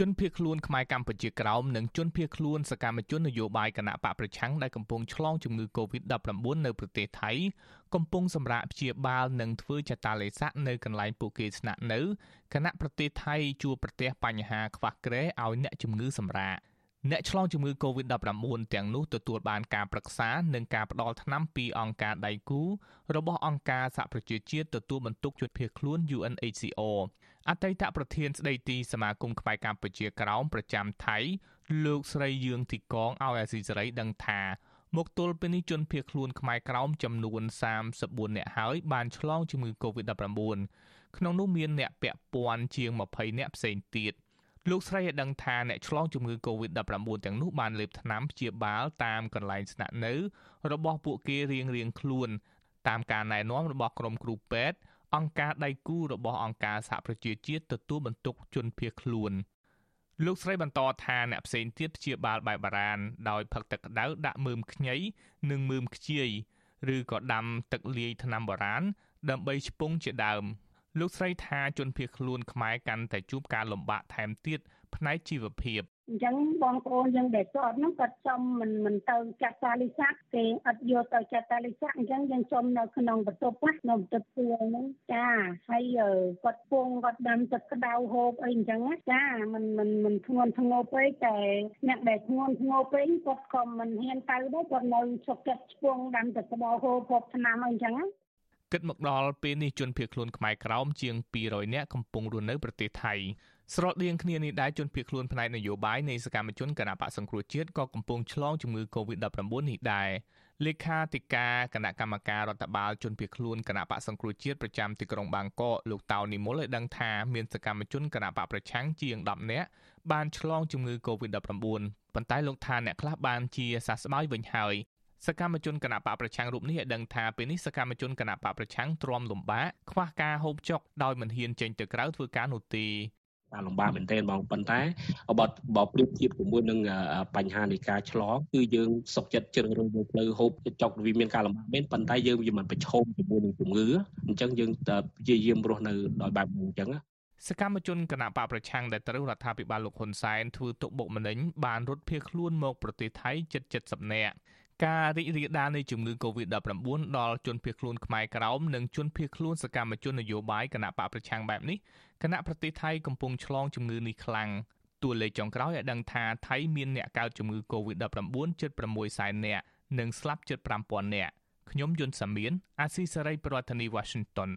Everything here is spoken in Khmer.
ជនភៀសខ្លួនខ្មែរកម្ពុជាក្រោមនិងជនភៀសខ្លួនសកម្មជននយោបាយគណៈបកប្រឆាំងដែលកំពុងឆ្លងជំងឺ Covid-19 នៅប្រទេសថៃកំពុងសម្រាកព្យាបាលនិងធ្វើចតាឡេសាក់នៅកន្លែងពួកគេស្នាក់នៅគណៈប្រទេសថៃជួបប្រទះបញ្ហាខ្វះក្រែឲ្យអ្នកជំងឺសម្រាក អ្នកឆ្លងជំងឺ Covid-19 ទាំងនោះទទួលបានការប្រឹក្សានិងការផ្តល់ថ្នាំពីអង្គការដៃគូរបស់អង្គការសហប្រជាជាតិទទួលបន្ទុកជនភៀសខ្លួន UNHCR អតីតប្រធានស្ដីទីសមាគមខ្មែរកម្ពុជាក្រោមប្រចាំថៃ លោកស្រីយឿងទីកងឲ្យអាស៊ីសេរីដឹងថាមកទល់ពេលនេះជនភៀសខ្លួនខ្មែរក្រោមចំនួន34នាក់ហើយបានឆ្លងជំងឺ Covid-19 ក្នុងនោះមានអ្នកពាក់ព័ន្ធជាង20នាក់ផ្សេងទៀត លោកស្រីឲ្យដឹងថាអ្នកឆ្លងជំងឺ Covid-19 ទាំងនោះបានលេបថ្នាំព្យាបាលតាមកន្លែងស្នាក់នៅ របស់ពួកគេរៀងៗខ្លួន តាមការណែនាំរបស់ក្រុមគ្រូពេទ្យអង្គការដៃគូរបស់អង្គការសហប្រជាជាតិទទួលបន្ទុកជនភៀសខ្លួនលោកស្រីបន្តថាអ្នកផ្សេងទៀតព្យាបាលបែបបារាណដោយផឹកទឹកក្តៅដាក់មើមខ្ញីនិងមើមខ្ជាយឬក៏ដាំទឹកលាយថ្នាំបារាណដើម្បីឆ្ពង់ជាដើម លោកស្រីថាជនភៀសខ្លួនខ្មែរកាន់តែជួបការលំបាកថែមទៀតផ្នែកជីវភាពអញ្ចឹងបងប្អូនយើងដែលគាត់ហ្នឹងគាត់ចំមិនមិនទៅចាត់តាលិស័កគេអត់យកទៅចាត់តាលិស័កអញ្ចឹងយើងចំនៅក្នុងបន្ទប់ណានៅបន្ទប់ជួលហ្នឹងចាហើយគាត់ពងគាត់ដាំទឹកក្តៅហូបអីអញ្ចឹងចាមិនមិនមិនធ្ងន់ធ្ងរពេកតែអ្នកដែលធ្ងន់ធ្ងរពេកគាត់ក៏មិនហ៊ានទៅដែរគាត់នៅសុខចិត្តឆ្ពងដាំទឹកក្តៅហូបហូបថ្នាំអីអញ្ចឹង គិតមកដល់ពេលនេះជនភៀសខ្លួនខ្មែរក្រោមជាង200នាក់កំពុងរស់នៅប្រទេសថៃស្រដៀងគ្នានេះដែរជនភៀសខ្លួនផ្នែកនយោបាយនៃសកម្មជនគណៈបកសង្គ្រោះជាតិក៏កំពុងឆ្លងជំងឺ Covid-19 នេះដែរលេខាធិការគណៈកម្មការរដ្ឋបាលជនភៀសខ្លួនគណៈបកសង្គ្រោះជាតិប្រចាំទីក្រុងបាងកកលោកតៅនិមលឲ្យដឹងថាមានសកម្មជនគណៈបកប្រឆាំងជាង10នាក់បានឆ្លងជំងឺ Covid-19 ប៉ុន្តែលោកថាអ្នកខ្លះបានជាសះស្បើយវិញហើយ សកម្មជនគណៈបកប្រឆាំងរូបនេះឲ្យដឹងថាពេលនេះសកម្មជនគណៈបកប្រឆាំងទ្រាំលំបាកខ្វះការហូបចុកដោយមិនហ៊ានចេញទៅក្រៅធ្វើការនោះទេការលំបាកមែនទែនបងប៉ុន្តែបើបើប្រៀបធៀបជាមួយនឹងបញ្ហានៃការឆ្លងគឺយើងសុខចិត្តជ្រើសរើសនៅផ្លូវហូបចុកវាមានការលំបាកមែនប៉ុន្តែយើងវាមិនប្រឈមជាមួយនឹងជំងឺអញ្ចឹងយើងព្យាយាមរស់នៅដោយបែបនេះអញ្ចឹងសកម្មជនគណៈបកប្រឆាំងដែលត្រូវរដ្ឋាភិបាលលោកហ៊ុនសែនធ្វើទុកបុកម្នេញបានរត់ភៀសខ្លួនមកប្រទេសថៃជិត70នាក់ ការរីករាលដាលនៃជំងឺ Covid-19 ដល់ជនភៀសខ្លួនខ្មែរក្រោមនិងជនភៀសខ្លួនសកម្មជននយោបាយគណៈបកប្រឆាំងបែបនេះគណៈប្រទេសថៃកំពុងឆ្លងជំងឺនេះខ្លាំងតួលេខចុងក្រោយឲ្យដឹងថាថៃមានអ្នកកើតជំងឺ Covid-19 ជិត6សែននាក់និងស្លាប់ជិត5000នាក់ខ្ញុំយុនសាមៀនអាស៊ីសេរីប្រធានាធិបតី Washington